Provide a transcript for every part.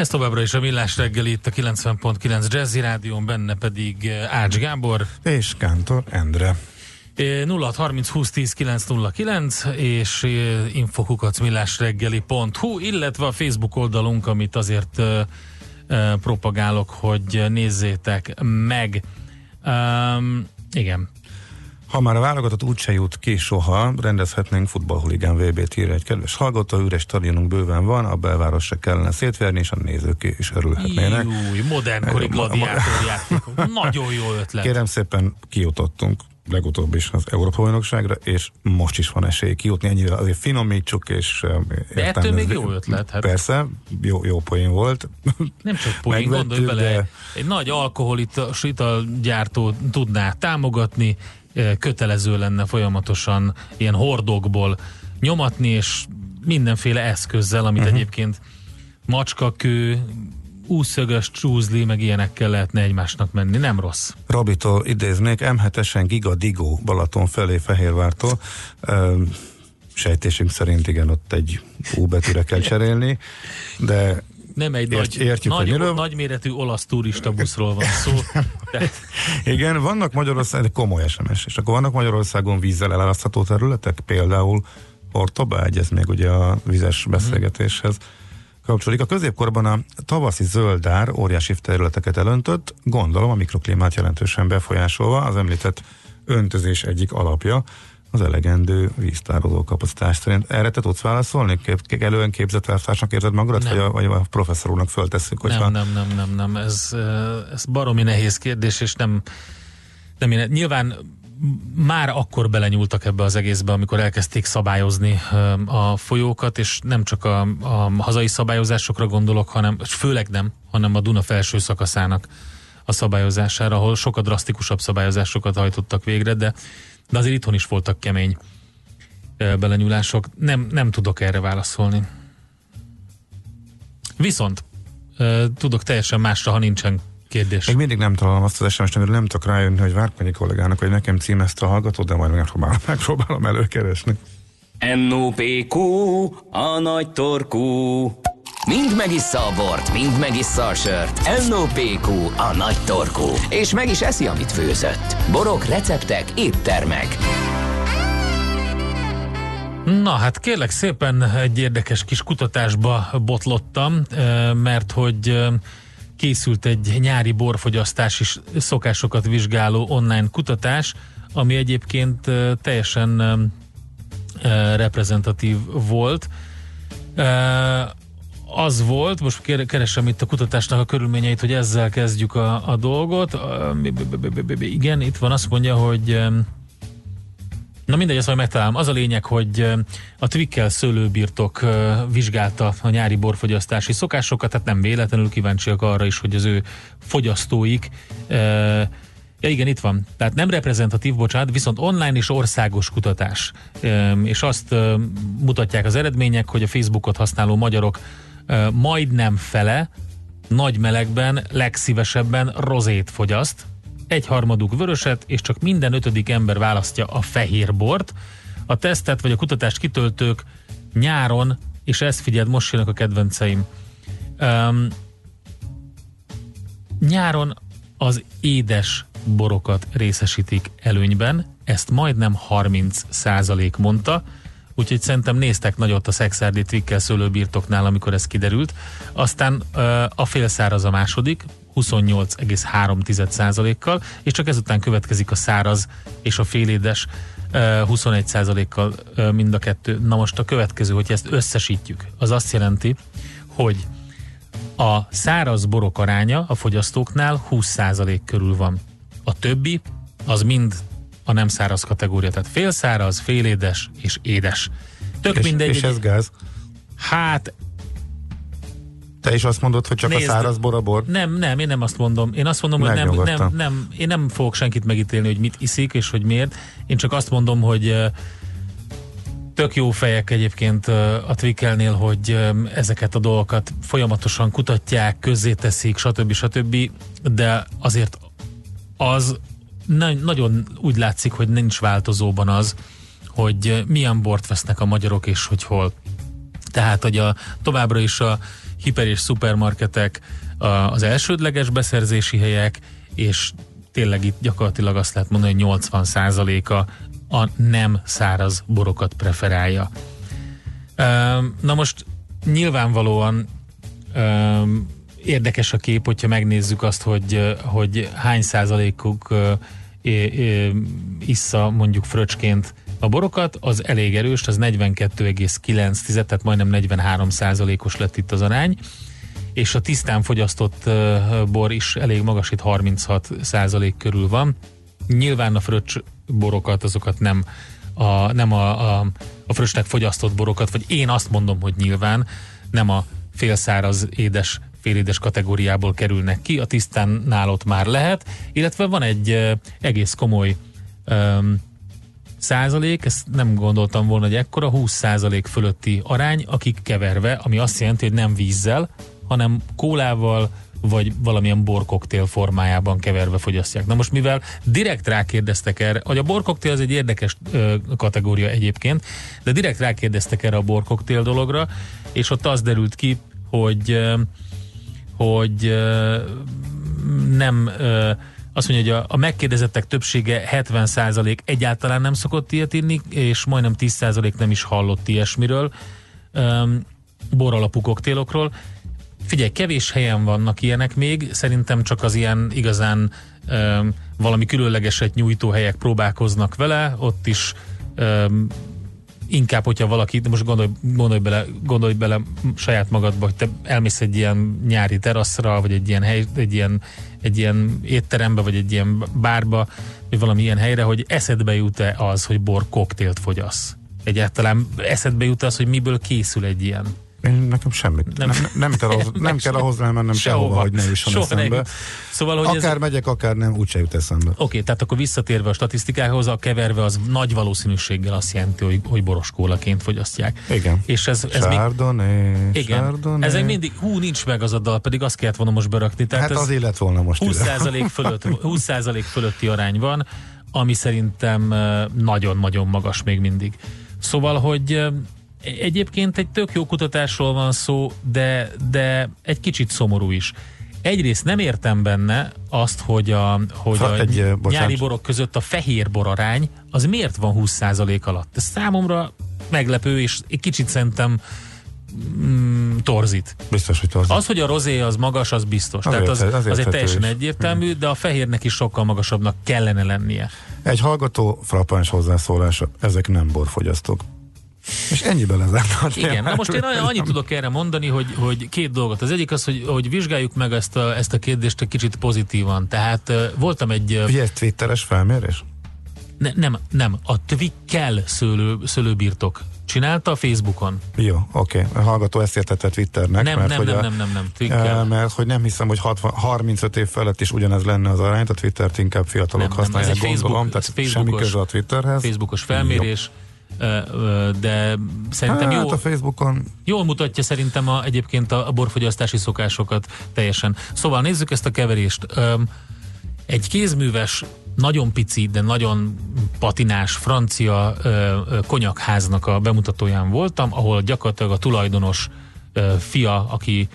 Ez továbbra is a Millás reggel itt a 90.9 Jazzy Rádión, benne pedig eh, Ács Gábor. És Kántor Endre. 0630 20 10 909 és eh, infokukacmillásreggeli.hu, illetve a Facebook oldalunk, amit azért uh, propagálok, hogy nézzétek meg. Um, igen, ha már a válogatott úgyse jut ki soha, rendezhetnénk futballhuligán VB-t írja egy kedves hallgató, üres stadionunk bőven van, a belváros se kellene szétverni, és a nézők is örülhetnének. Júj, modernkori gladiátorjáték. Nagyon jó ötlet. Kérem szépen, kijutottunk legutóbb is az Európa bajnokságra, és most is van esély kijutni, ennyire azért finomítsuk, és De ettől még jó ötlet. Hát. Persze, jó, jó poén volt. Nem csak poén, gondolj bele, de... egy nagy alkoholitos italgyártó tudná támogatni, kötelező lenne folyamatosan ilyen hordokból nyomatni, és mindenféle eszközzel, amit uh-huh. egyébként macskakő, úszögös csúzli, meg ilyenekkel lehetne egymásnak menni. Nem rossz. Robitól idéznék, M7-esen Giga Digó Balaton felé Fehérvártól. sejtésünk szerint igen, ott egy U betűre kell cserélni, de nem egy Ért, nagy, értjük, nagy, miről... nagyméretű olasz turista buszról van szó. De... Igen, vannak Magyarországon, komoly SMS, és akkor vannak Magyarországon vízzel elálasztható területek, például Portobágy, ez még ugye a vizes mhm. beszélgetéshez kapcsolódik. A középkorban a tavaszi zöldár óriási területeket elöntött, gondolom a mikroklímát jelentősen befolyásolva, az említett öntözés egyik alapja az elegendő víztároló kapacitás szerint. Erre te tudsz válaszolni? Kép, elően képzett elvtársnak érzed magadat, vagy a, vagy a professzor úrnak föltesszük? Hogyha... Nem, nem, nem, nem, nem. Ez, ez baromi nehéz kérdés, és nem, nem én, nyilván már akkor belenyúltak ebbe az egészbe, amikor elkezdték szabályozni a folyókat, és nem csak a, a hazai szabályozásokra gondolok, hanem főleg nem, hanem a Duna felső szakaszának a szabályozására, ahol sokkal drasztikusabb szabályozásokat hajtottak végre, de de azért itthon is voltak kemény belenyúlások. Nem, nem tudok erre válaszolni. Viszont tudok teljesen másra, ha nincsen kérdés. Még mindig nem találom azt az SMS-t, amiről nem tudok rájönni, hogy Várkonyi kollégának, hogy nekem címezte a hallgató, de majd megpróbálom, megpróbálom előkeresni. NOPQ, a nagy torkú. Mind megissza a bort, mind megissza a sört. NOPQ, a nagy torkú. És meg is eszi, amit főzött. Borok, receptek, éttermek. Na hát kérlek szépen egy érdekes kis kutatásba botlottam, mert hogy készült egy nyári borfogyasztási szokásokat vizsgáló online kutatás, ami egyébként teljesen reprezentatív volt az volt, most keresem itt a kutatásnak a körülményeit, hogy ezzel kezdjük a, a dolgot. Igen, itt van, azt mondja, hogy Na mindegy, ezt majd megtalálom. Az a lényeg, hogy a Twickel szőlőbirtok vizsgálta a nyári borfogyasztási szokásokat, tehát nem véletlenül kíváncsiak arra is, hogy az ő fogyasztóik Ja igen, itt van. Tehát nem reprezentatív, bocsánat, viszont online és országos kutatás. És azt mutatják az eredmények, hogy a Facebookot használó magyarok majdnem fele nagy melegben legszívesebben rozét fogyaszt, egy harmaduk vöröset, és csak minden ötödik ember választja a fehér bort. A tesztet vagy a kutatást kitöltők nyáron, és ezt figyeld, most jönnek a kedvenceim. Um, nyáron az édes borokat részesítik előnyben, ezt majdnem 30 százalék mondta, úgyhogy szerintem néztek nagyot a szexárdi trikkel szőlőbirtoknál, amikor ez kiderült. Aztán a félszáraz a második, 28,3%-kal, és csak ezután következik a száraz és a félédes 21%-kal mind a kettő. Na most a következő, hogy ezt összesítjük, az azt jelenti, hogy a száraz borok aránya a fogyasztóknál 20% körül van. A többi az mind a nem száraz kategória, tehát félszáraz, félédes és édes. Tök és, mindegy. És ez gáz? Hát Te is azt mondod, hogy csak Nézd, a száraz bor a bor? Nem, nem, én nem azt mondom. Én azt mondom, hogy nem, nem, nem, én nem fogok senkit megítélni, hogy mit iszik, és hogy miért. Én csak azt mondom, hogy tök jó fejek egyébként a Twickelnél, hogy ezeket a dolgokat folyamatosan kutatják, közzéteszik, stb. stb. De azért az na- nagyon úgy látszik, hogy nincs változóban az, hogy milyen bort vesznek a magyarok, és hogy hol. Tehát, hogy a, továbbra is a hiper és szupermarketek a, az elsődleges beszerzési helyek, és tényleg itt gyakorlatilag azt lehet mondani, hogy 80%-a a nem száraz borokat preferálja. Na most nyilvánvalóan érdekes a kép, hogyha megnézzük azt, hogy, hogy hány százalékuk issza mondjuk fröcsként a borokat, az elég erős, az 42,9, tehát majdnem 43 százalékos lett itt az arány, és a tisztán fogyasztott bor is elég magas, itt 36 százalék körül van. Nyilván a fröccs borokat, azokat nem a, nem a, a, a fröccsnek fogyasztott borokat, vagy én azt mondom, hogy nyilván nem a félszáraz édes félédes kategóriából kerülnek ki, a tisztán nálott már lehet, illetve van egy egész komoly um, százalék, ezt nem gondoltam volna, hogy ekkora, 20 százalék fölötti arány, akik keverve, ami azt jelenti, hogy nem vízzel, hanem kólával, vagy valamilyen borkoktél formájában keverve fogyasztják. Na most mivel direkt rákérdeztek erre, hogy a borkoktél az egy érdekes ö, kategória egyébként, de direkt rákérdeztek erre a borkoktél dologra, és ott az derült ki, hogy ö, hogy nem azt mondja, hogy a, a megkérdezettek többsége 70% egyáltalán nem szokott ilyet inni, és majdnem 10% nem is hallott ilyesmiről, um, boralapú koktélokról. Figyelj, kevés helyen vannak ilyenek még, szerintem csak az ilyen igazán um, valami különlegeset nyújtó helyek próbálkoznak vele, ott is um, inkább, hogyha valaki, most gondolj, gondolj, bele, gondolj bele saját magadba, hogy te elmész egy ilyen nyári teraszra, vagy egy ilyen, hely, egy ilyen, egy ilyen étterembe, vagy egy ilyen bárba, vagy valami ilyen helyre, hogy eszedbe jut-e az, hogy bor koktélt fogyasz? Egyáltalán eszedbe jut az, hogy miből készül egy ilyen? Én nekem semmit. Nem, nem, nem kell, ahhoz, nem kell ahhoz mennem sehova, sehova, hogy ne jusson Soha eszembe. Nem. Szóval, hogy akár ez... megyek, akár nem, úgyse jut eszembe. Oké, okay, tehát akkor visszatérve a statisztikához, a keverve az nagy valószínűséggel azt jelenti, hogy, hogy boros kólaként fogyasztják. Igen. És ez, ez Chardonnay, még... Igen. Chardonnay. Ez mindig, hú, nincs meg az a dal, pedig azt kellett volna most berakni. Tehát hát az élet volna most 20% fölött, 20% fölötti arány van, ami szerintem nagyon-nagyon magas még mindig. Szóval, hogy Egyébként egy tök jó kutatásról van szó, de, de egy kicsit szomorú is. Egyrészt nem értem benne azt, hogy a, hogy a egy, nyári borok között a fehér borarány az miért van 20% alatt. Ez számomra meglepő, és egy kicsit szerintem mm, torzít. Biztos, hogy torzít. Az, hogy a rozé az magas, az biztos. Azért, Tehát az, azért, az egy teljesen is. egyértelmű, de a fehérnek is sokkal magasabbnak kellene lennie. Egy hallgató frappáns hozzászólása, ezek nem borfogyasztók. És ennyiben lezárta Igen, na most én annyit tudok erre mondani, hogy, hogy két dolgot. Az egyik az, hogy, hogy vizsgáljuk meg ezt a, ezt a kérdést egy kicsit pozitívan. Tehát voltam egy... Ugye ez twitteres felmérés? Ne, nem, nem. A Twickel szőlő, szőlőbirtok csinálta a Facebookon. Jó, oké. Okay. A hallgató ezt értette Twitternek. Nem, mert nem, hogy nem, a, nem, nem, nem, Twickel. Mert hogy nem hiszem, hogy 60, 35 év felett is ugyanez lenne az arány, a Twittert inkább fiatalok nem, használják, nem, ez egy gondolom, Facebook, tehát semmi köze a Twitterhez. Facebookos felmérés. Jó de szerintem hát jó, a Facebookon. jól mutatja szerintem a, egyébként a, a borfogyasztási szokásokat teljesen. Szóval nézzük ezt a keverést. Egy kézműves, nagyon pici, de nagyon patinás francia konyakháznak a bemutatóján voltam, ahol gyakorlatilag a tulajdonos fia, aki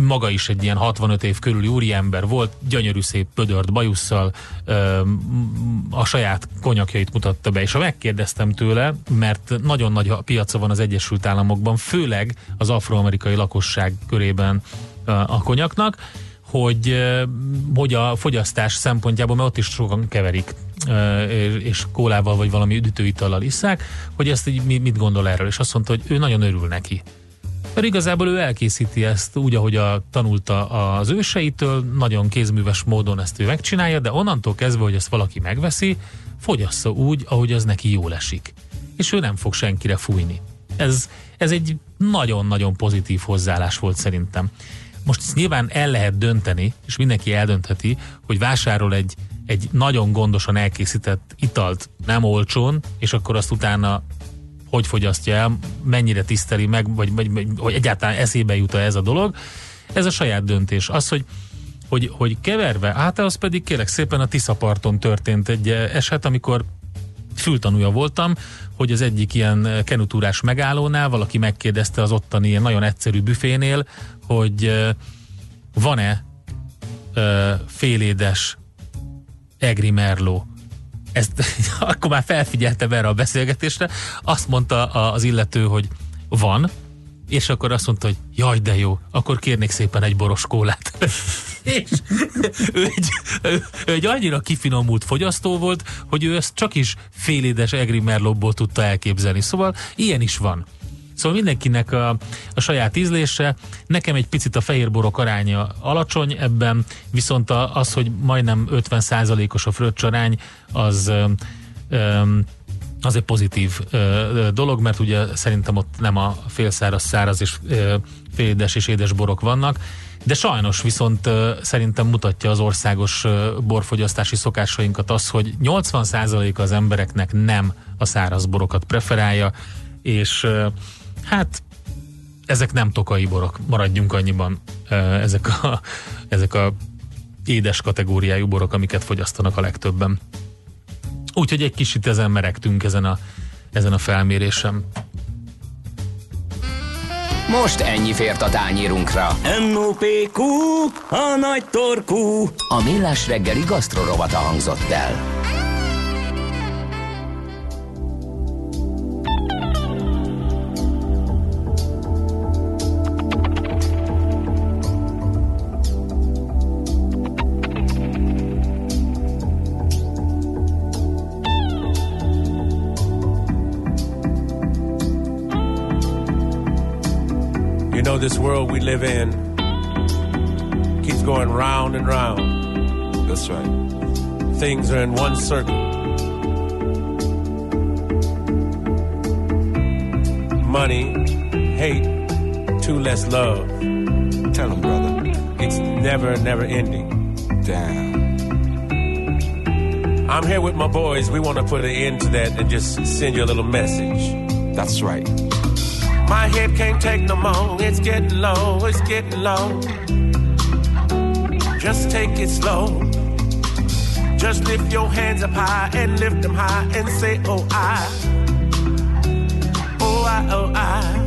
maga is egy ilyen 65 év körüli úriember volt, gyönyörű szép pödört bajusszal, a saját konyakjait mutatta be, és ha megkérdeztem tőle, mert nagyon nagy piaca van az Egyesült Államokban, főleg az afroamerikai lakosság körében a konyaknak, hogy, hogy a fogyasztás szempontjából, mert ott is sokan keverik, és kólával vagy valami üdítőitallal isszák, hogy ezt így mit gondol erről, és azt mondta, hogy ő nagyon örül neki mert igazából ő elkészíti ezt úgy, ahogy a, tanulta az őseitől, nagyon kézműves módon ezt ő megcsinálja, de onnantól kezdve, hogy ezt valaki megveszi, fogyassza úgy, ahogy az neki jól esik. És ő nem fog senkire fújni. Ez, ez egy nagyon-nagyon pozitív hozzáállás volt szerintem. Most nyilván el lehet dönteni, és mindenki eldöntheti, hogy vásárol egy, egy nagyon gondosan elkészített italt nem olcsón, és akkor azt utána hogy fogyasztja el, mennyire tiszteli meg, vagy, vagy, vagy hogy egyáltalán eszébe jut ez a dolog. Ez a saját döntés. Az, hogy hogy, hogy keverve, hát az pedig kérek szépen a Tiszaparton történt egy eset, amikor fültanúja voltam, hogy az egyik ilyen kenutúrás megállónál valaki megkérdezte az ottani ilyen nagyon egyszerű büfénél, hogy van-e félédes egri merló. Ezt akkor már felfigyeltem erre a beszélgetésre. Azt mondta az illető, hogy van, és akkor azt mondta, hogy jaj, de jó, akkor kérnék szépen egy boros kólát. és ő egy, ő, egy annyira kifinomult fogyasztó volt, hogy ő ezt csak is félédes egri merlóból tudta elképzelni. Szóval ilyen is van. Szóval mindenkinek a, a saját ízlése. Nekem egy picit a fehérborok aránya alacsony ebben, viszont az, hogy majdnem 50%-os a fröccsarány, az öm, öm, az egy pozitív ö, dolog, mert ugye szerintem ott nem a félszáraz, száraz és ö, félédes és édes borok vannak, de sajnos viszont ö, szerintem mutatja az országos ö, borfogyasztási szokásainkat az, hogy 80% az embereknek nem a száraz borokat preferálja, és ö, hát ezek nem tokai borok, maradjunk annyiban ezek a, ezek a édes kategóriájú borok, amiket fogyasztanak a legtöbben. Úgyhogy egy kicsit ezen meregtünk ezen a, ezen a felmérésem. Most ennyi fért a tányírunkra. M.O.P.Q. A nagy torkú. A millás reggeli gasztrorovata hangzott el. This world we live in keeps going round and round. That's right. Things are in one circle. Money, hate, two less love. Tell them, brother. It's never, never ending. Damn. I'm here with my boys. We want to put an end to that and just send you a little message. That's right. My head can't take no more. It's getting low, it's getting low. Just take it slow. Just lift your hands up high and lift them high and say, Oh, I. Oh, I, oh, I.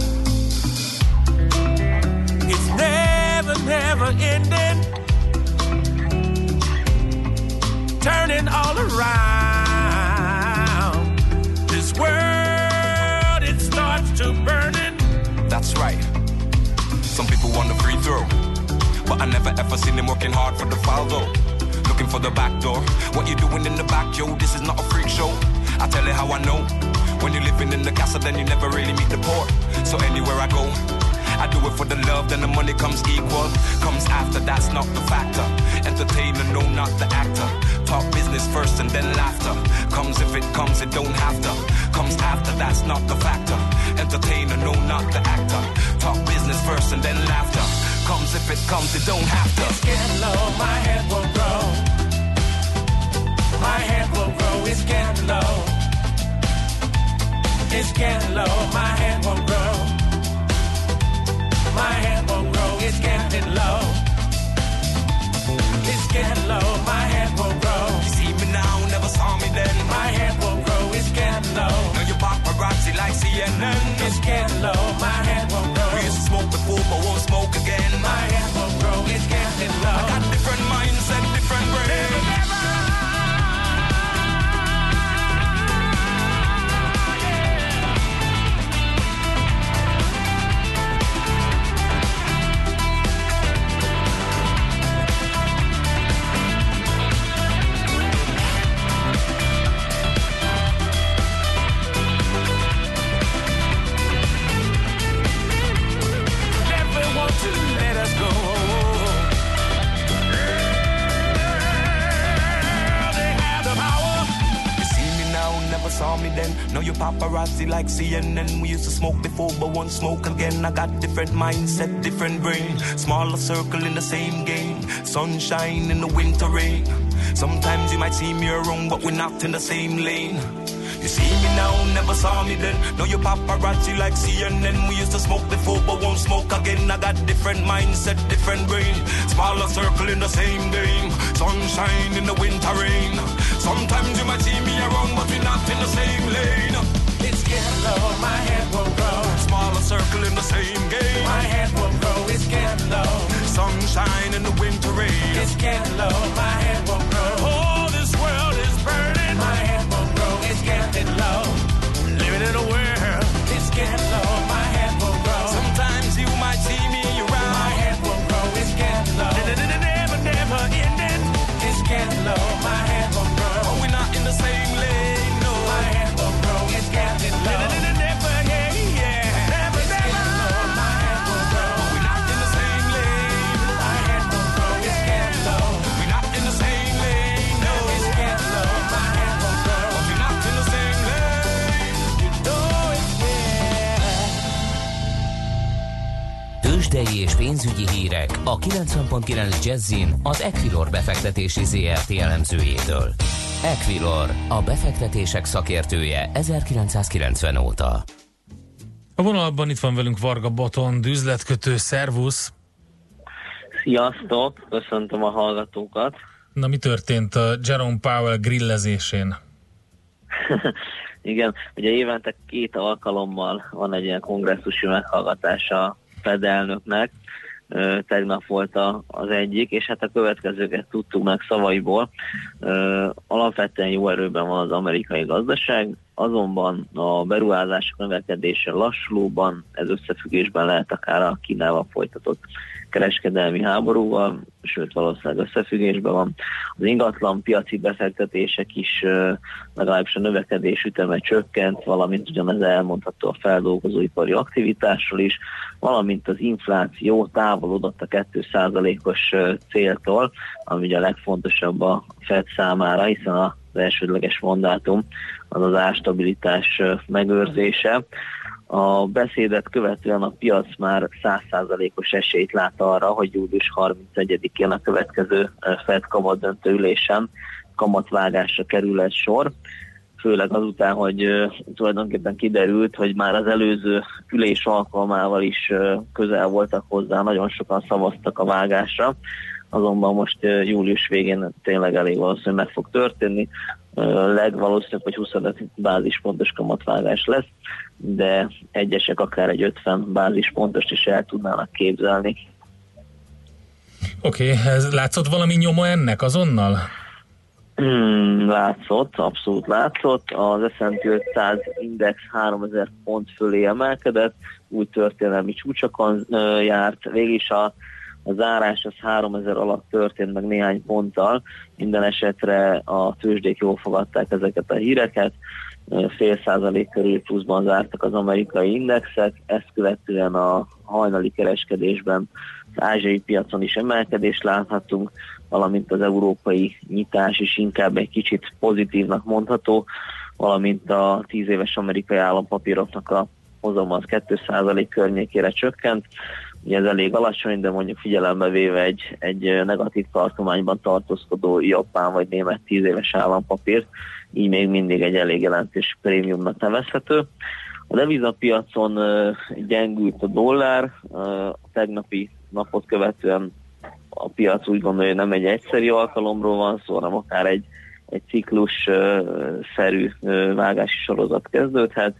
It's never, never ending. Turning all around. Some people want the free throw, but I never ever seen them working hard for the foul though. Looking for the back door. What you doing in the back, yo? This is not a freak show. I tell you how I know. When you're living in the castle, then you never really meet the poor. So anywhere I go, I do it for the love, then the money comes equal. Comes after, that's not the factor. Entertainer, no, not the actor. Talk business first and then laughter. Comes if it comes, it don't have to. Comes after, that's not the factor. Entertainer, no, not the actor. Talk business first and then laughter. Comes if it comes, it don't have to. It's getting low, my head will grow. My head will grow, it's getting low. It's getting low, my head will grow. My head will grow, it's getting low. It's getting low, my head will grow. You see me now, never saw me then. My head will grow, it's getting low. Now you paparazzi like CNN. It's getting low, my head will grow. We used to smoke before, but won't smoke again. My head you paparazzi like CNN. We used to smoke before, but won't smoke again. I got different mindset, different brain. Smaller circle in the same game. Sunshine in the winter rain. Sometimes you might see me around, but we're not in the same lane. You see me now, never saw me then. Now you paparazzi like CNN. We used to smoke before, but won't smoke again. I got different mindset, different brain. Smaller circle in the same game. Sunshine in the winter rain. Sometimes you might see me around, but we're not in the same lane. It's getting low, my head will grow. Smaller circle in the same game. My head will grow, it's getting low. Sunshine in the winter rain. It's getting low, my head will grow. Oh, this world is burning. My head it's getting low. Living in a world. It's getting low, my és pénzügyi hírek a 90.9 Jazzin az Equilor befektetési ZRT elemzőjétől. Equilor, a befektetések szakértője 1990 óta. A vonalban itt van velünk Varga Botond, üzletkötő, szervusz. Sziasztok, köszöntöm a hallgatókat. Na mi történt a Jerome Powell grillezésén? Igen, ugye évente két alkalommal van egy ilyen kongresszusi meghallgatása Fed elnöknek. Tegnap volt a, az egyik, és hát a következőket tudtuk meg szavaiból. Alapvetően jó erőben van az amerikai gazdaság, azonban a beruházások növekedése lassulóban, ez összefüggésben lehet akár a Kínával folytatott kereskedelmi háborúval, sőt valószínűleg összefüggésben van. Az ingatlan piaci befektetések is legalábbis a növekedés üteme csökkent, valamint ugyanez elmondható a feldolgozóipari aktivitásról is, valamint az infláció távolodott a 2%-os ö, céltól, ami ugye a legfontosabb a Fed számára, hiszen az elsődleges mandátum az az árstabilitás ö, megőrzése. A beszédet követően a piac már 100%-os esélyt lát arra, hogy július 31-én a következő Fed kamat ülésen kamatvágásra kerül egy sor. Főleg azután, hogy tulajdonképpen kiderült, hogy már az előző ülés alkalmával is közel voltak hozzá, nagyon sokan szavaztak a vágásra, azonban most július végén tényleg elég valószínű meg fog történni. Legvalószínűbb, hogy 25 bázispontos kamatvágás lesz, de egyesek akár egy 50 bázispontost is el tudnának képzelni. Oké, okay, ez látszott valami nyoma ennek azonnal? Hmm, látszott, abszolút látszott. Az S&P 500 index 3000 pont fölé emelkedett, új történelmi csúcsokon járt. Végig is a, a zárás az 3000 alatt történt meg néhány ponttal. Minden esetre a tőzsdék jól fogadták ezeket a híreket. Fél százalék körül pluszban zártak az amerikai indexek, ezt követően a hajnali kereskedésben az ázsiai piacon is emelkedést láthatunk, valamint az európai nyitás is inkább egy kicsit pozitívnak mondható, valamint a 10 éves amerikai állampapíroknak a hozama az 2% környékére csökkent. Ez elég alacsony, de mondjuk figyelembe véve egy, egy negatív tartományban tartózkodó japán vagy német 10 éves állampapír, így még mindig egy elég jelentős prémiumnak nevezhető. A devizapiacon gyengült a dollár, a tegnapi napot követően a piac úgy gondolja, hogy nem egy egyszeri alkalomról van szó, hanem akár egy, egy ciklus-szerű vágási sorozat kezdődhet.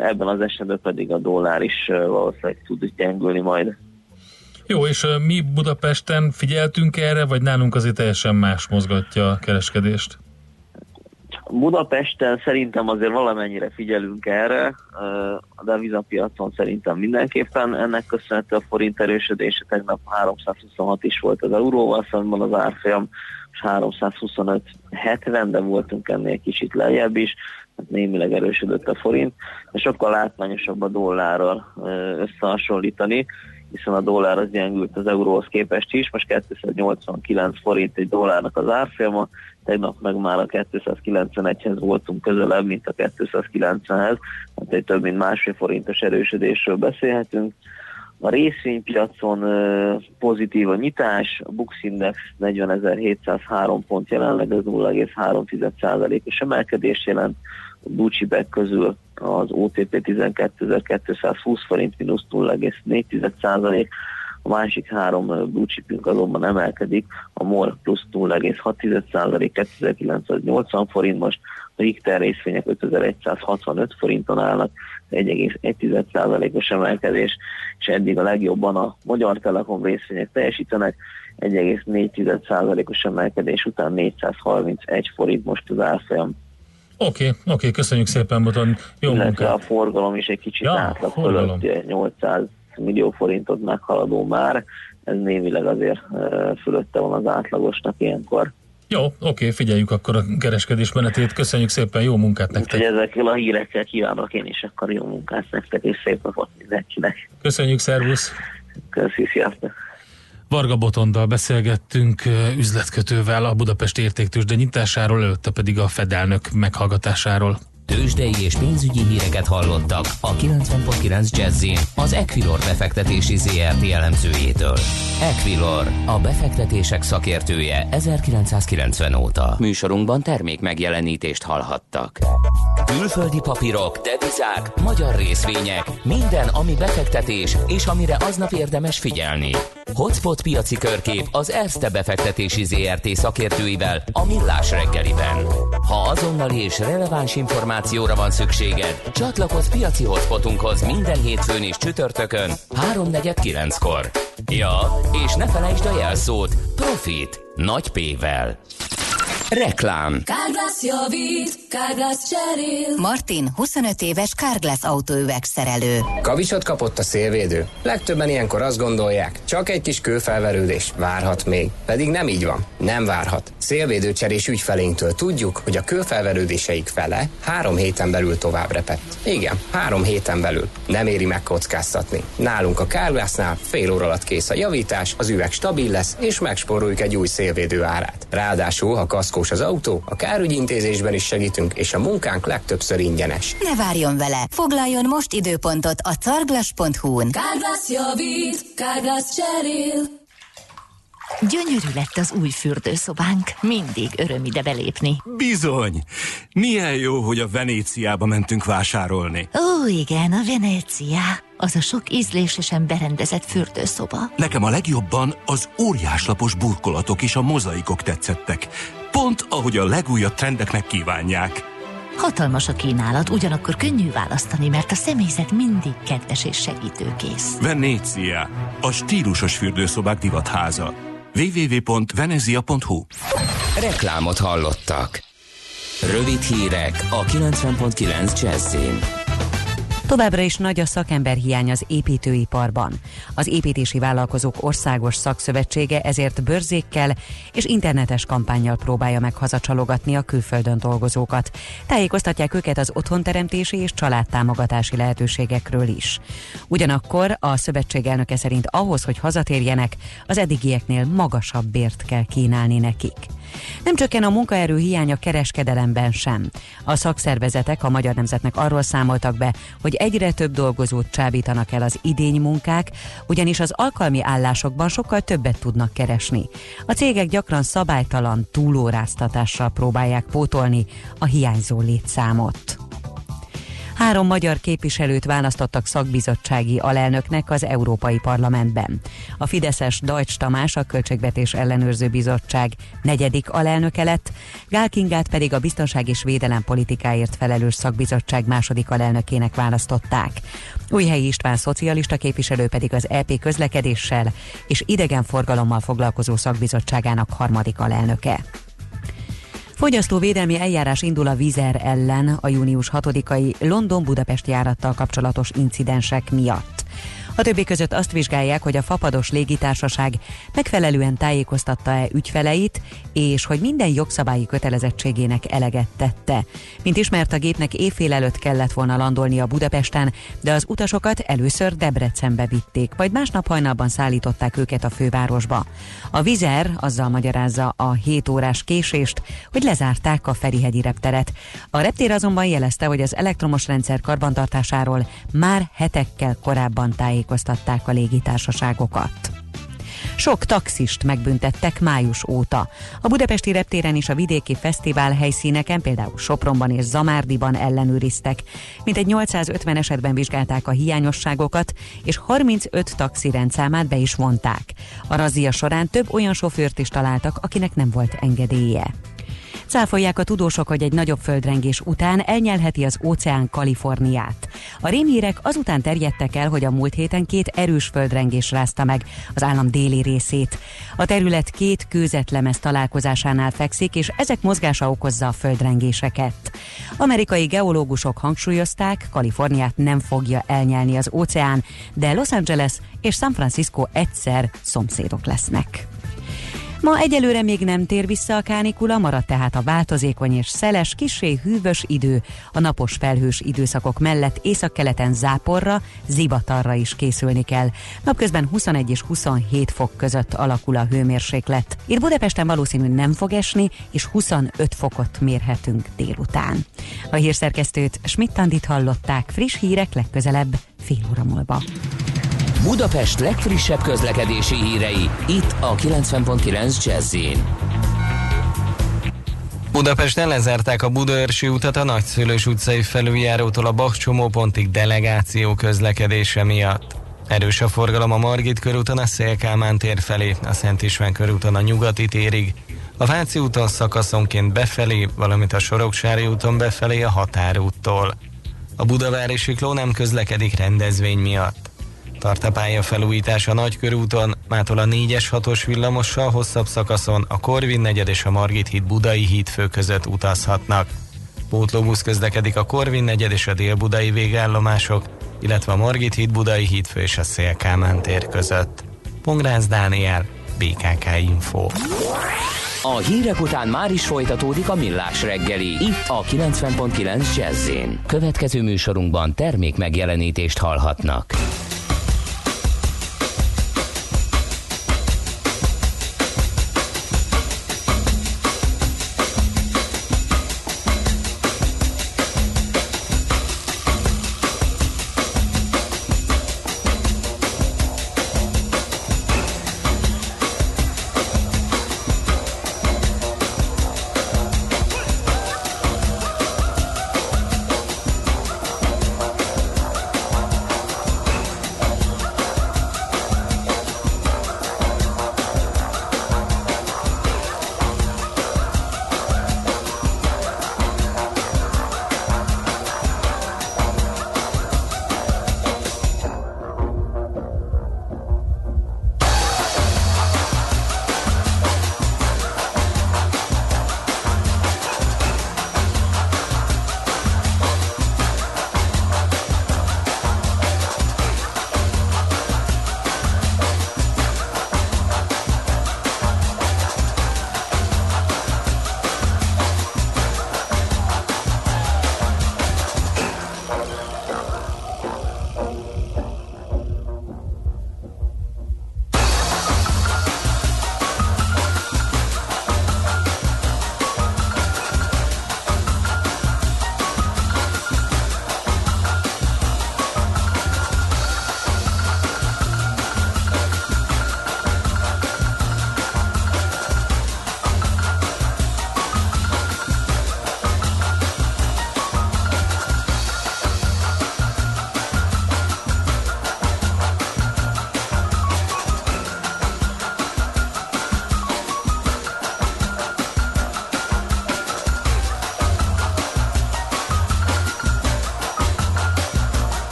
Ebben az esetben pedig a dollár is valószínűleg tud gyengülni majd. Jó, és mi Budapesten figyeltünk erre, vagy nálunk azért teljesen más mozgatja a kereskedést? Budapesten szerintem azért valamennyire figyelünk erre, a devizapiacon szerintem mindenképpen ennek köszönhető a forint erősödése, tegnap 326 is volt az euróval szemben az árfolyam, és 325-70, de voltunk ennél kicsit lejjebb is, némileg erősödött a forint, de sokkal látványosabb a dollárral összehasonlítani, hiszen a dollár az gyengült az euróhoz képest is, most 289 forint egy dollárnak az árfolyama, tegnap meg már a 291-hez voltunk közelebb, mint a 290-hez, tehát egy több mint másfél forintos erősödésről beszélhetünk. A részvénypiacon pozitív a nyitás, a Bux Index 40.703 pont jelenleg, ez 0,3%-os emelkedés jelent, Bucsi közül az OTP 12.220 forint, mínusz 0,4%, a másik három blue chipünk azonban emelkedik, a MOL plusz 0,6%, 2980 forint most, a Richter részvények 5165 forinton állnak, 1,1%-os emelkedés, és eddig a legjobban a Magyar Telekom részvények teljesítenek, 1,4%-os emelkedés után 431 forint most az árfolyam. Oké, okay, oké, okay, köszönjük szépen, Boton. Jó munkát. a forgalom is egy kicsit ja, átlag fölött, 800 millió forintot meghaladó már, ez némileg azért fölötte van az átlagosnak ilyenkor. Jó, oké, figyeljük akkor a kereskedés menetét. Köszönjük szépen, jó munkát nektek. Úgyhogy ezekkel a hírekkel kívánok én is akkor jó munkát nektek, és szép napot mindenkinek. Köszönjük, szervusz! Köszi, sziasztok! Varga Botondal beszélgettünk üzletkötővel a Budapest értéktős, de nyitásáról, előtte pedig a Fedelnök meghallgatásáról. Tőzsdei és pénzügyi híreket hallottak a 90.9 jazz az Equilor befektetési ZRT elemzőjétől. Equilor, a befektetések szakértője 1990 óta. Műsorunkban termék megjelenítést hallhattak. Külföldi papírok, devizák, magyar részvények, minden, ami befektetés és amire aznap érdemes figyelni. Hotspot piaci körkép az Erste befektetési ZRT szakértőivel a Millás reggeliben. Ha azonnali és releváns információra van szükséged, csatlakozz piaci hotspotunkhoz minden hétfőn és csütörtökön 3.49-kor. Ja, és ne felejtsd a jelszót Profit nagy P-vel. Reklám. Kárglász javít, Kárglász cserél. Martin, 25 éves Kárglász autóüveg szerelő. Kavicsot kapott a szélvédő? Legtöbben ilyenkor azt gondolják, csak egy kis kőfelverődés, várhat még. Pedig nem így van, nem várhat. Szélvédőcserés ügyfelénktől tudjuk, hogy a kőfelverődéseik fele három héten belül tovább repett. Igen, három héten belül. Nem éri megkockáztatni. Nálunk a Kárglásznál fél óra alatt kész a javítás, az üveg stabil lesz, és megspóroljuk egy új szélvédő árát. Ráadásul, ha kaszkó tartós az autó, a kárügyintézésben is segítünk, és a munkánk legtöbbször ingyenes. Ne várjon vele! Foglaljon most időpontot a carglass.hu-n. Carglass javít, Carglass cserél. Gyönyörű lett az új fürdőszobánk. Mindig öröm ide belépni. Bizony! Milyen jó, hogy a Venéciába mentünk vásárolni. Ó, igen, a Venécia. Az a sok ízlésesen berendezett fürdőszoba. Nekem a legjobban az óriáslapos burkolatok és a mozaikok tetszettek. Pont ahogy a legújabb trendeknek kívánják. Hatalmas a kínálat, ugyanakkor könnyű választani, mert a személyzet mindig kedves és segítőkész. Venécia, a stílusos fürdőszobák divatháza. www.venezia.hu Reklámot hallottak. Rövid hírek a 90.9 Jazzin. Továbbra is nagy a szakemberhiány az építőiparban. Az építési vállalkozók országos szakszövetsége ezért bőrzékkel és internetes kampányjal próbálja meg hazacsalogatni a külföldön dolgozókat. Tájékoztatják őket az otthonteremtési és családtámogatási lehetőségekről is. Ugyanakkor a szövetség elnöke szerint ahhoz, hogy hazatérjenek, az eddigieknél magasabb bért kell kínálni nekik. Nem csökken a munkaerő hiánya kereskedelemben sem. A szakszervezetek a Magyar Nemzetnek arról számoltak be, hogy egyre több dolgozót csábítanak el az idény munkák, ugyanis az alkalmi állásokban sokkal többet tudnak keresni. A cégek gyakran szabálytalan túlóráztatással próbálják pótolni a hiányzó létszámot. Három magyar képviselőt választottak szakbizottsági alelnöknek az Európai Parlamentben. A Fideszes Deutsch Tamás a Költségvetés Ellenőrző Bizottság negyedik alelnöke lett, Gál Kingát pedig a Biztonság és Védelem politikáért felelős szakbizottság második alelnökének választották. Újhelyi István szocialista képviselő pedig az EP közlekedéssel és idegenforgalommal foglalkozó szakbizottságának harmadik alelnöke. Fogyasztóvédelmi eljárás indul a Vizer ellen a június 6-ai London-Budapest járattal kapcsolatos incidensek miatt. A többi között azt vizsgálják, hogy a fapados légitársaság megfelelően tájékoztatta-e ügyfeleit, és hogy minden jogszabályi kötelezettségének eleget tette. Mint ismert, a gépnek évfél előtt kellett volna landolnia Budapesten, de az utasokat először Debrecenbe vitték, majd másnap hajnalban szállították őket a fővárosba. A Vizer azzal magyarázza a 7 órás késést, hogy lezárták a Ferihegyi repteret. A reptér azonban jelezte, hogy az elektromos rendszer karbantartásáról már hetekkel korábban tájékoztatták a légitársaságokat. Sok taxist megbüntettek május óta. A budapesti reptéren és a vidéki fesztivál helyszíneken, például Sopronban és Zamárdiban ellenőriztek. Mintegy 850 esetben vizsgálták a hiányosságokat, és 35 taxi rendszámát be is vonták. A razzia során több olyan sofőrt is találtak, akinek nem volt engedélye. Cáfolják a tudósok, hogy egy nagyobb földrengés után elnyelheti az óceán Kaliforniát. A rémhírek azután terjedtek el, hogy a múlt héten két erős földrengés rázta meg az állam déli részét. A terület két kőzetlemez találkozásánál fekszik, és ezek mozgása okozza a földrengéseket. Amerikai geológusok hangsúlyozták, Kaliforniát nem fogja elnyelni az óceán, de Los Angeles és San Francisco egyszer szomszédok lesznek. Ma egyelőre még nem tér vissza a kánikula, marad tehát a változékony és szeles, kisé hűvös idő. A napos felhős időszakok mellett északkeleten záporra, zivatarra is készülni kell. Napközben 21 és 27 fok között alakul a hőmérséklet. Itt Budapesten valószínű nem fog esni, és 25 fokot mérhetünk délután. A hírszerkesztőt Schmidt-Tandit hallották, friss hírek legközelebb fél óra múlva. Budapest legfrissebb közlekedési hírei, itt a 90.9 jazz Budapesten lezárták a Budaörsi utat a Nagyszülős utcai felüljárótól a Bach delegáció közlekedése miatt. Erős a forgalom a Margit körúton a Szélkámán tér felé, a Szent István körúton a Nyugati térig, a Váci úton szakaszonként befelé, valamint a Soroksári úton befelé a Határúttól. A Budavári Sikló nem közlekedik rendezvény miatt. Tart a pálya felújítás a Nagykörúton, mától a 4-es 6-os villamossal hosszabb szakaszon a Korvin negyed és a Margit híd Budai híd fő között utazhatnak. Pótlóbusz közlekedik a Korvin negyed és a Dél-Budai végállomások, illetve a Margit híd Budai hídfő és a Szélkámán tér között. Pongrász Dániel, BKK Info. A hírek után már is folytatódik a millás reggeli, itt a 90.9 jazz Következő műsorunkban termék megjelenítést hallhatnak.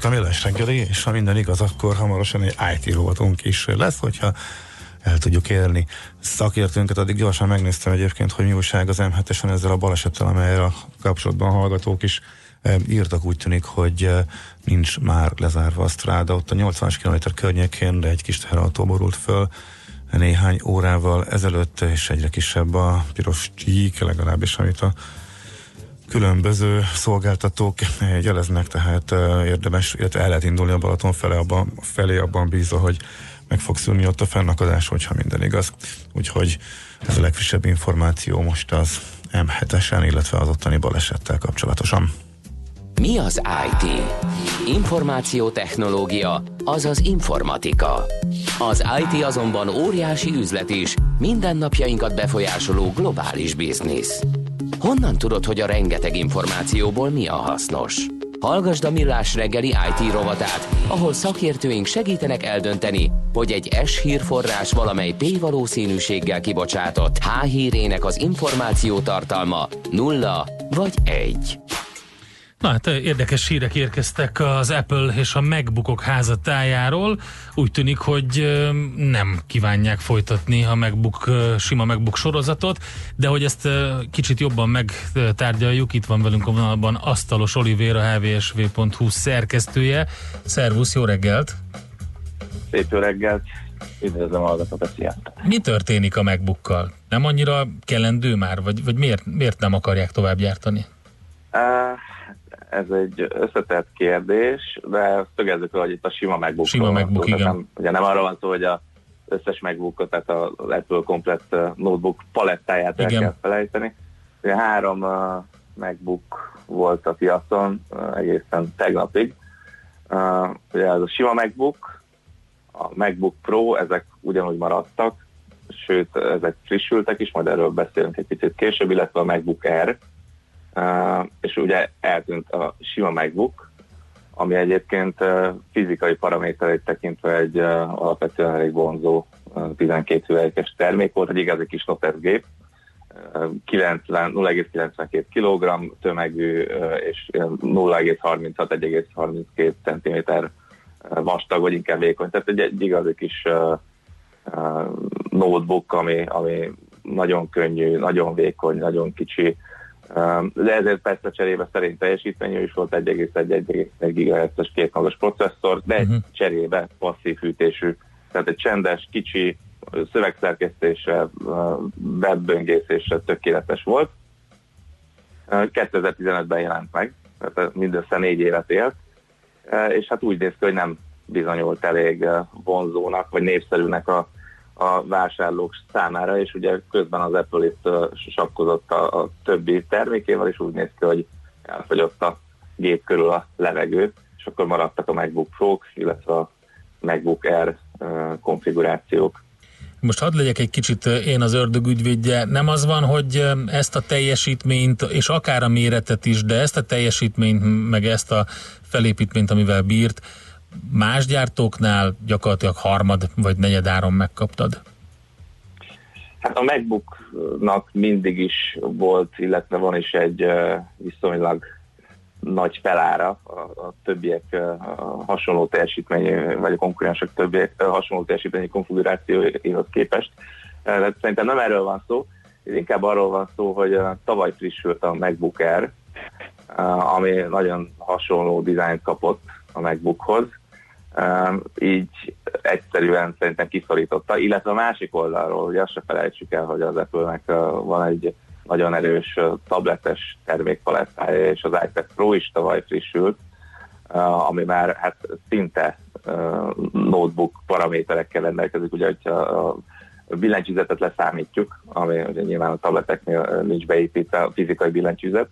Folytatódik a millás reggeli, és ha minden igaz, akkor hamarosan egy IT rovatunk is lesz, hogyha el tudjuk érni szakértőnket. Addig gyorsan megnéztem egyébként, hogy mi újság az M7-esen ezzel a balesettel, amelyre kapcsolatban hallgatók is e, írtak. Úgy tűnik, hogy e, nincs már lezárva a stráda. Ott a 80 km környékén, egy kis teherautó borult föl néhány órával ezelőtt, és egyre kisebb a piros csík, legalábbis amit a különböző szolgáltatók jeleznek, tehát érdemes, illetve el lehet indulni a Balaton felé abban, felé abban bízva, hogy meg fog szűnni ott a fennakadás, hogyha minden igaz. Úgyhogy ez a legfrissebb információ most az M7-esen, illetve az ottani balesettel kapcsolatosan. Mi az IT? Információtechnológia, azaz informatika. Az IT azonban óriási üzlet is, mindennapjainkat befolyásoló globális biznisz. Honnan tudod, hogy a rengeteg információból mi a hasznos? Hallgasd a Millás reggeli IT rovatát, ahol szakértőink segítenek eldönteni, hogy egy S hírforrás valamely P valószínűséggel kibocsátott H hírének az információ tartalma nulla vagy egy. Na hát érdekes hírek érkeztek az Apple és a MacBookok házatájáról. Úgy tűnik, hogy nem kívánják folytatni a MacBook, sima MacBook sorozatot, de hogy ezt kicsit jobban megtárgyaljuk, itt van velünk a vonalban Asztalos Olivér, a hvsv.hu szerkesztője. Szervusz, jó reggelt! Szép jó reggelt! Üdvözlöm a hallgatókat, sziasztok! Mi történik a MacBookkal? Nem annyira kellendő már, vagy, vagy miért, miért nem akarják tovább gyártani? Uh, ez egy összetett kérdés, de szögezzük hogy itt a sima MacBook. Sima MacBook, igen. Nem, ugye nem arra van szó, hogy a összes MacBook, tehát az Apple komplett notebook palettáját igen. el kell felejteni. Ugye három uh, MacBook volt a piacon uh, egészen tegnapig. Uh, ugye ez a sima MacBook, a MacBook Pro, ezek ugyanúgy maradtak, sőt, ezek frissültek is, majd erről beszélünk egy picit később, illetve a MacBook Air, És ugye eltűnt a sima MacBook, ami egyébként fizikai paramétereit tekintve egy alapvetően elég vonzó 12 hüvelykes termék volt, egy igazi kis noteszgép, 0,92 kg tömegű és 0,36-1,32 cm vastag, vagy inkább vékony. Tehát egy, egy igazi kis notebook, ami, ami nagyon könnyű, nagyon vékony, nagyon kicsi, de ezért persze cserébe szerint teljesítményű is volt 1,1-1,1 GHz-es két magas processzor, de uh-huh. cserébe passzív hűtésű, tehát egy csendes, kicsi, szövegszerkesztése, webböngészésre tökéletes volt. 2015-ben jelent meg, tehát mindössze négy évet élt, és hát úgy néz ki, hogy nem bizonyult elég vonzónak, vagy népszerűnek a, a vásárlók számára, és ugye közben az Apple itt sakkozott a, a többi termékével, és úgy néz ki, hogy elfogyott a gép körül a levegő, és akkor maradtak a MacBook pro illetve a MacBook Air konfigurációk. Most hadd legyek egy kicsit én az ördög ügyvédje. Nem az van, hogy ezt a teljesítményt, és akár a méretet is, de ezt a teljesítményt, meg ezt a felépítményt, amivel bírt, más gyártóknál gyakorlatilag harmad vagy negyed áron megkaptad? Hát a MacBooknak mindig is volt, illetve van is egy viszonylag nagy felára a, a többiek a hasonló teljesítményű, vagy a konkurensek többiek hasonló teljesítményű konfigurációihoz képest. De szerintem nem erről van szó, inkább arról van szó, hogy tavaly frissült a MacBook Air, ami nagyon hasonló dizájnt kapott a MacBookhoz, így egyszerűen szerintem kiszorította, illetve a másik oldalról, hogy azt se felejtsük el, hogy az Apple-nek van egy nagyon erős tabletes termékpalettája, és az iPad Pro is tavaly frissült, ami már hát szinte notebook paraméterekkel rendelkezik, ugye, hogyha a billentyűzetet leszámítjuk, ami ugye nyilván a tableteknél nincs beépítve a fizikai billentyűzet,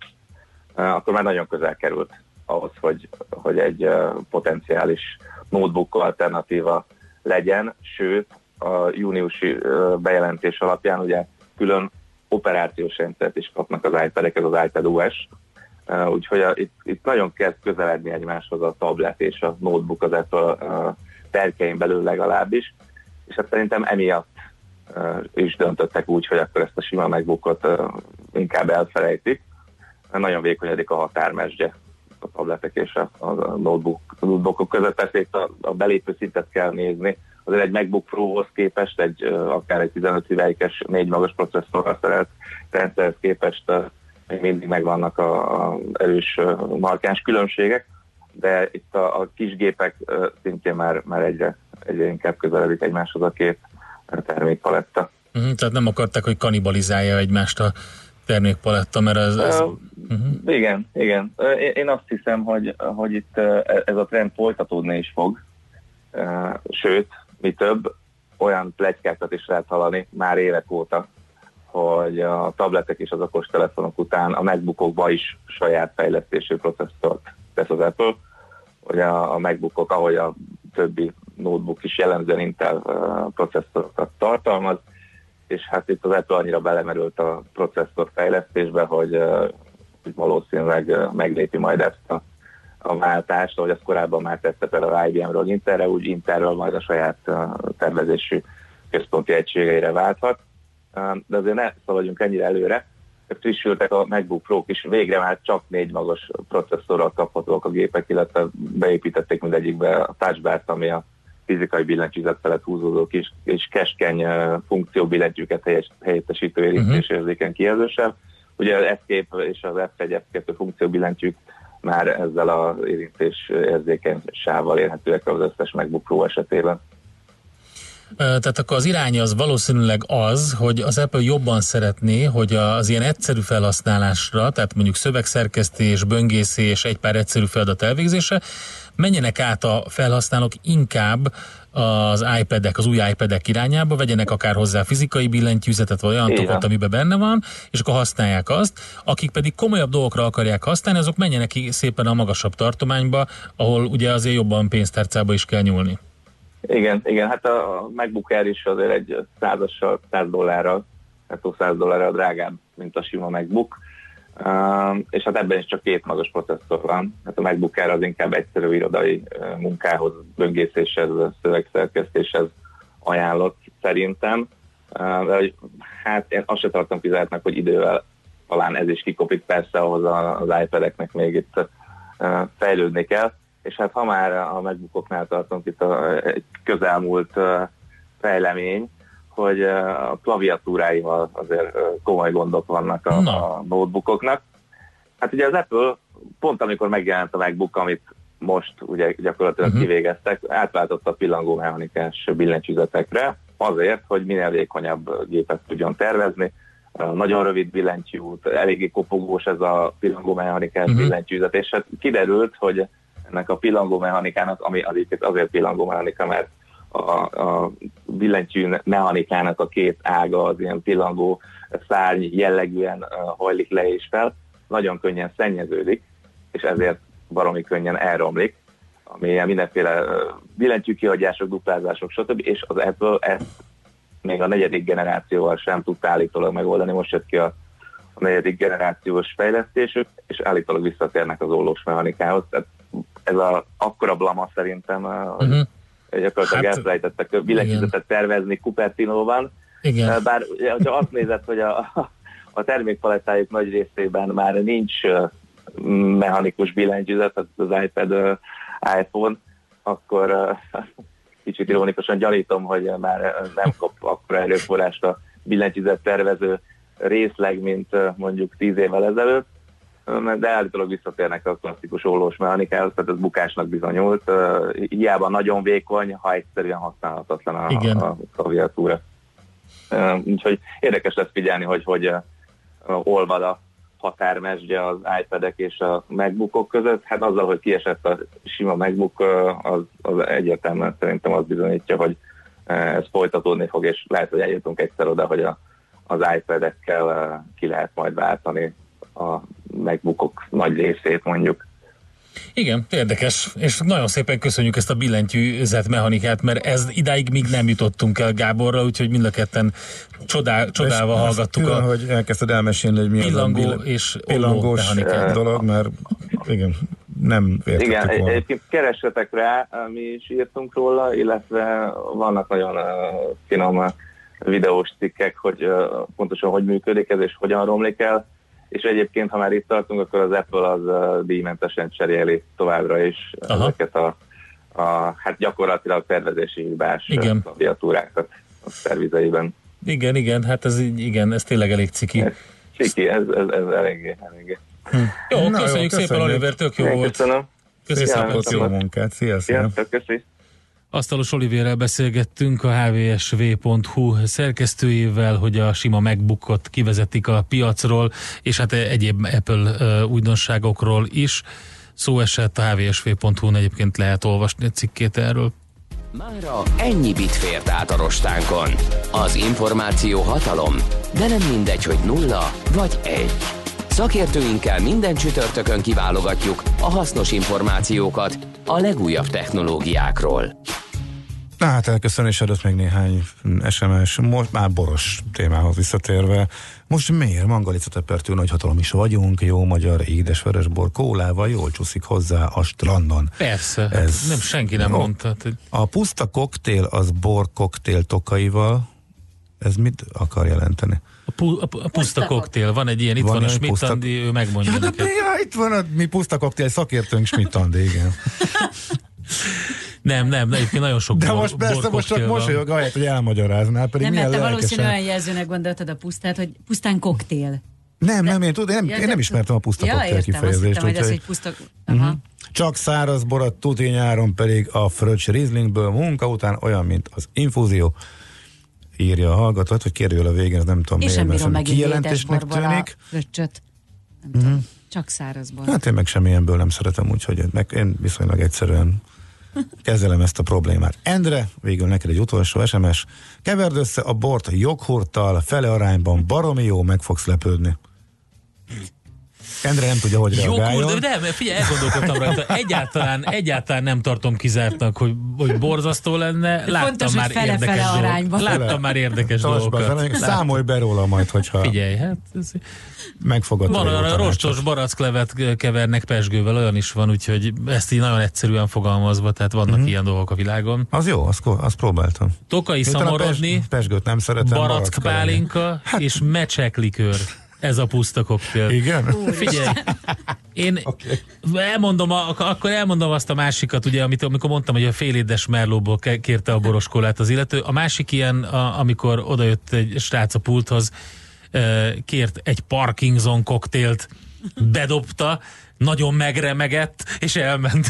akkor már nagyon közel került ahhoz, hogy, hogy egy potenciális notebook alternatíva legyen, sőt a júniusi bejelentés alapján ugye külön operációs rendszert is kapnak az iPad-ek, ez az iPad OS, úgyhogy a, itt, itt nagyon kezd közeledni egymáshoz a tablet és a notebook az Apple terkein belül legalábbis, és hát szerintem emiatt is döntöttek úgy, hogy akkor ezt a sima MacBookot inkább elfelejtik. Nagyon vékonyodik a határmesdje a tabletek és a, a notebook, notebookok között. Persze itt a, a belépő szintet kell nézni. Azért egy MacBook Pro-hoz képest, egy akár egy 15 hüvelykes, négy magas processzorral szerelt rendszerhez képest még mindig megvannak a, a erős markáns különbségek, de itt a, a kis gépek szintén már, már egyre, egyre inkább közeledik egymáshoz a két termékpaletta. Uh-huh, tehát nem akarták, hogy kanibalizálja egymást a termékpaletta, mert ez... ez... Uh, uh-huh. Igen, igen. Én azt hiszem, hogy, hogy itt ez a trend folytatódni is fog, sőt, mi több, olyan plegykákat is lehet hallani már évek óta, hogy a tabletek és az okostelefonok után a MacBookokba is saját fejlesztésű processzort tesz az Apple, hogy a, a MacBookok, ahogy a többi notebook is jellemzően Intel processzorokat tartalmaz, és hát itt az Apple annyira belemerült a processzor fejlesztésbe, hogy, hogy valószínűleg meglépi majd ezt a, a váltást, ahogy az korábban már tette a IBM-ről Intelre, úgy Intelről majd a saját tervezésű központi egységeire válthat. De azért ne szaladjunk ennyire előre, frissültek a MacBook pro is, végre már csak négy magas processzorral kaphatóak a gépek, illetve beépítették mindegyikbe a touchbar ami a fizikai billentyűzet felett húzódó kis és keskeny funkció billentyűket helyettesítő érintés uh-huh. érzéken kijelzősebb. Ugye az Escape és az F1, F2 funkció billentyűk már ezzel az érintés érzékeny sávval érhetőek az összes MacBook Pro esetében. Tehát akkor az irány az valószínűleg az, hogy az Apple jobban szeretné, hogy az ilyen egyszerű felhasználásra, tehát mondjuk szövegszerkesztés, böngészés, egy pár egyszerű feladat elvégzése, menjenek át a felhasználók inkább az iPad-ek, az új iPad-ek irányába, vegyenek akár hozzá fizikai billentyűzetet, vagy olyan tokot, amiben benne van, és akkor használják azt. Akik pedig komolyabb dolgokra akarják használni, azok menjenek ki szépen a magasabb tartományba, ahol ugye azért jobban pénztárcába is kell nyúlni. Igen, igen, hát a MacBook Air is azért egy százassal, 100 dollárral, hát 100 dollárral drágább, mint a sima MacBook. És hát ebben is csak két magas processzor van. Hát a MacBook Air az inkább egyszerű irodai uh, munkához, böngészéshez, szövegszerkesztéshez ajánlott szerintem. Uh, de hát én azt sem tartom kizártnak, hogy idővel talán ez is kikopik, persze ahhoz az iPad-eknek még itt uh, fejlődni kell és hát ha már a megbukoknál tartunk itt a, egy közelmúlt fejlemény, hogy a klaviatúráival azért komoly gondok vannak a, a notebookoknak. Hát ugye az Apple pont amikor megjelent a MacBook, amit most ugye gyakorlatilag uh-huh. kivégeztek, átváltotta a pillangó mechanikás billentyűzetekre, azért, hogy minél vékonyabb gépet tudjon tervezni. Nagyon rövid billentyűt, eléggé kopogós ez a pillangó mechanikás uh-huh. billentyűzet, és hát kiderült, hogy ennek a pillangó mechanikának, ami azért, azért pillangó mechanika, mert a, a billentyű mechanikának a két ága az ilyen pillangó szárny jellegűen hajlik le és fel, nagyon könnyen szennyeződik, és ezért baromi könnyen elromlik, ami mindenféle billentyű kihagyások, duplázások, stb. És az Apple ezt még a negyedik generációval sem tudta állítólag megoldani, most jött ki a, a negyedik generációs fejlesztésük, és állítólag visszatérnek az ollós mechanikához. Tehát ez a akkora blama szerintem, uh-huh. Gyakorlatilag hát, elfelejtettek billentyűzetet tervezni Cupertino-ban. Igen. Bár ha azt nézed, hogy a, a termékpalettájuk nagy részében már nincs mechanikus billentyűzet, az iPad, iPhone, akkor kicsit ironikusan gyanítom, hogy már nem kap akkor erőforrást a billentyűzet tervező részleg, mint mondjuk tíz évvel ezelőtt, de állítólag visszatérnek a klasszikus ollós mechanikához, tehát ez bukásnak bizonyult. Hiába nagyon vékony, ha egyszerűen használhatatlan a, Igen. a klaviatúra. Úgyhogy érdekes lesz figyelni, hogy hogy olvad a határmesdje az iPad-ek és a MacBookok között. Hát azzal, hogy kiesett a sima MacBook, az, az egyértelműen szerintem az bizonyítja, hogy ez folytatódni fog, és lehet, hogy eljutunk egyszer oda, hogy a, az iPad-ekkel ki lehet majd váltani a MacBookok nagy részét mondjuk. Igen, érdekes, és nagyon szépen köszönjük ezt a billentyűzet mechanikát, mert ez idáig még nem jutottunk el Gáborra, úgyhogy mind a ketten csodál, csodálva és hallgattuk. Külön, a hogy elkezdted elmesélni, hogy mi pillangó az a és pillangós dolog, mert igen, nem Igen, volna. egyébként keressetek rá, mi is írtunk róla, illetve vannak nagyon uh, finom videós cikkek, hogy uh, pontosan hogy működik ez és hogyan romlik el és egyébként, ha már itt tartunk, akkor az Apple az díjmentesen cseréli továbbra is Aha. ezeket a, a hát gyakorlatilag tervezési hibás klaviatúrákat a szervizeiben. Igen, igen, hát ez igen, ez tényleg elég ciki. Ez, ciki, ez, ez, ez eléggé, eléggé. Hm. Jó, Na, köszönjük jó, szépen, Oliver, tök jó Én volt. Köszönöm. Köszönöm. Szépen, jó munkát, szia, szia. szia köszönjük. Asztalos Olivérrel beszélgettünk a hvsv.hu szerkesztőjével, hogy a sima megbukott kivezetik a piacról, és hát egyéb Apple újdonságokról is. Szó esett a hvsv.hu-n egyébként lehet olvasni a cikkét erről. Mára ennyi bit fért át a rostánkon. Az információ hatalom, de nem mindegy, hogy nulla vagy egy. Szakértőinkkel minden csütörtökön kiválogatjuk a hasznos információkat a legújabb technológiákról. Na hát elköszönés adott még néhány SMS, most már boros témához visszatérve. Most miért? Mangalica tepertő nagyhatalom is vagyunk, jó magyar édesveres bor kólával jól csúszik hozzá a strandon. Persze, Ez, nem senki nem no, mondta. Hogy... A puszta koktél az bor koktél tokaival, ez mit akar jelenteni? A, pu, a, a puszta koktél, van egy ilyen, itt van, van a Schmidt Andi, ő megmondja ja, de, ja, itt van a mi puszta koktél szakértőnk Schmidt Andi, igen. Nem, nem, egyébként nagyon sok De bor, most persze, most csak mosolyog, ahelyett, hogy elmagyaráznál, pedig Nem, mert te valószínűleg olyan jelzőnek gondoltad a pusztát, hogy pusztán koktél. Nem, nem, én, tudom, én, nem, ja, én nem ismertem a puszta ja, koktél értem, kifejezést. Azt hittem, hogy az, hogy puszta... Uh-huh. Csak száraz borat tuti nyáron pedig a fröccs Rieslingból munka után olyan, mint az infúzió írja a hallgatót, hogy kérdőjel a végén, ez nem tudom miért, mert kijelentésnek tűnik. Fröccsöt. Nem uh-huh. tudom, csak száraz bor. Hát én meg semmilyenből nem szeretem, úgyhogy meg én viszonylag egyszerűen kezelem ezt a problémát. Endre, végül neked egy utolsó SMS. Keverd össze a bort joghurttal, fele arányban, baromi jó, meg fogsz lepődni. Endre nem tudja, hogy reagáljon. Jó, de nem, figyelj, elgondolkodtam rajta. Egyáltalán, egyáltalán nem tartom kizártnak, hogy, hogy borzasztó lenne. Láttam Fontos, már fele, érdekes fele arányban. Láttam már érdekes dolgokat. Számolj be róla majd, hogyha Figyelj, hát ez... megfogad. Van olyan rostos baracklevet kevernek pesgővel, olyan is van, úgyhogy ezt így nagyon egyszerűen fogalmazva, tehát vannak mm-hmm. ilyen dolgok a világon. Az jó, azt, azt próbáltam. Tokai szamorodni, pes, pesgőt nem szeretem. Barackpálinka hát. és mecseklikőr. Ez a puszta koktél. Igen? Figyelj, Én okay. elmondom, a, akkor elmondom azt a másikat, ugye, amit amikor mondtam, hogy a félédes merlóból kérte a boroskolát az illető. A másik ilyen, a, amikor odajött egy srác a pulthoz, kért egy Parkinson koktélt, bedobta, nagyon megremegett, és elment.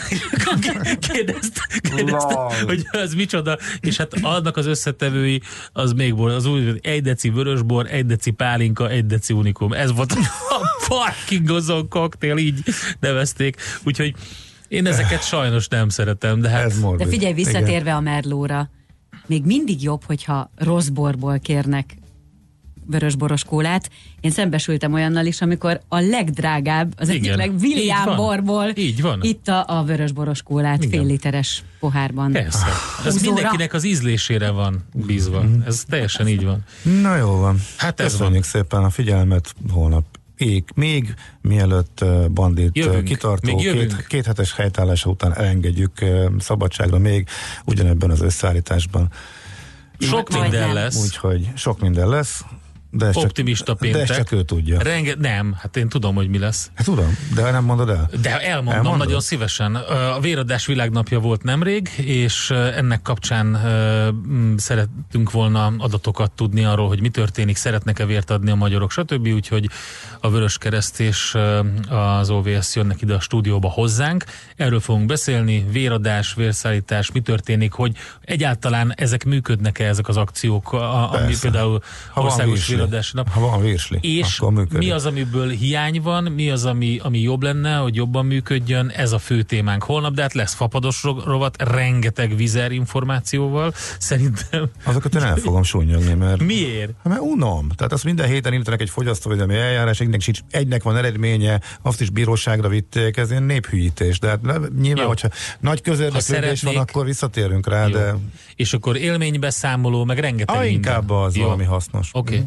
kérdezte, kérdezte hogy ez micsoda, és hát annak az összetevői az még volt, az úgy, egy deci vörösbor, egy deci pálinka, egy deci unikum. Ez volt a parkingozó koktél, így nevezték. Úgyhogy én ezeket sajnos nem szeretem, de hát... Ez de figyelj, visszatérve Igen. a merlóra, még mindig jobb, hogyha rossz borból kérnek vörösboros kólát. Én szembesültem olyannal is, amikor a legdrágább, az Igen. egyik legvilliám borból Így van. itta a vörösboros kólát Igen. fél literes pohárban. Persze. Ez Húzóra. mindenkinek az ízlésére van bízva. Mm. Ez teljesen így van. Na jó van. Hát ez Köszönjük van. szépen a figyelmet. Holnap ég, még mielőtt bandit jövünk, kitartó két, két hetes helytállása után elengedjük szabadságra még ugyanebben az összeállításban. Sok minden lesz. Úgyhogy sok minden lesz. De ez Optimista csak, péntek. De ezt csak ő tudja. Renge, nem, hát én tudom, hogy mi lesz. Hát tudom, de nem mondod el. De elmondom Elmondod? nagyon szívesen. A Véradás világnapja volt nemrég, és ennek kapcsán szerettünk volna adatokat tudni arról, hogy mi történik, szeretnek-e vért adni a magyarok, stb. Úgyhogy a Vörös Kereszt és az OVS jönnek ide a stúdióba hozzánk. Erről fogunk beszélni, véradás, vérszállítás, mi történik, hogy egyáltalán ezek működnek-e ezek az akciók, ami például ha országos véradásnap. Ha van virsli, És mi az, amiből hiány van, mi az, ami, ami jobb lenne, hogy jobban működjön, ez a fő témánk holnap, de hát lesz fapados rovat, rengeteg vizer információval, szerintem. Azokat én el fogom súnyogni, mert... Miért? Hát, mert unom. Tehát azt minden héten indítanak egy fogyasztóvédelmi eljárás, egynek, sincs, egynek van eredménye, azt is bíróságra vitték, ez ilyen néphűítés. De hát nyilván, Jó. hogyha nagy közérdeklődés van, akkor visszatérünk rá, Jó. de... És akkor élménybeszámoló, meg rengeteg ah, minden. inkább az Jó. valami hasznos. Oké. Okay.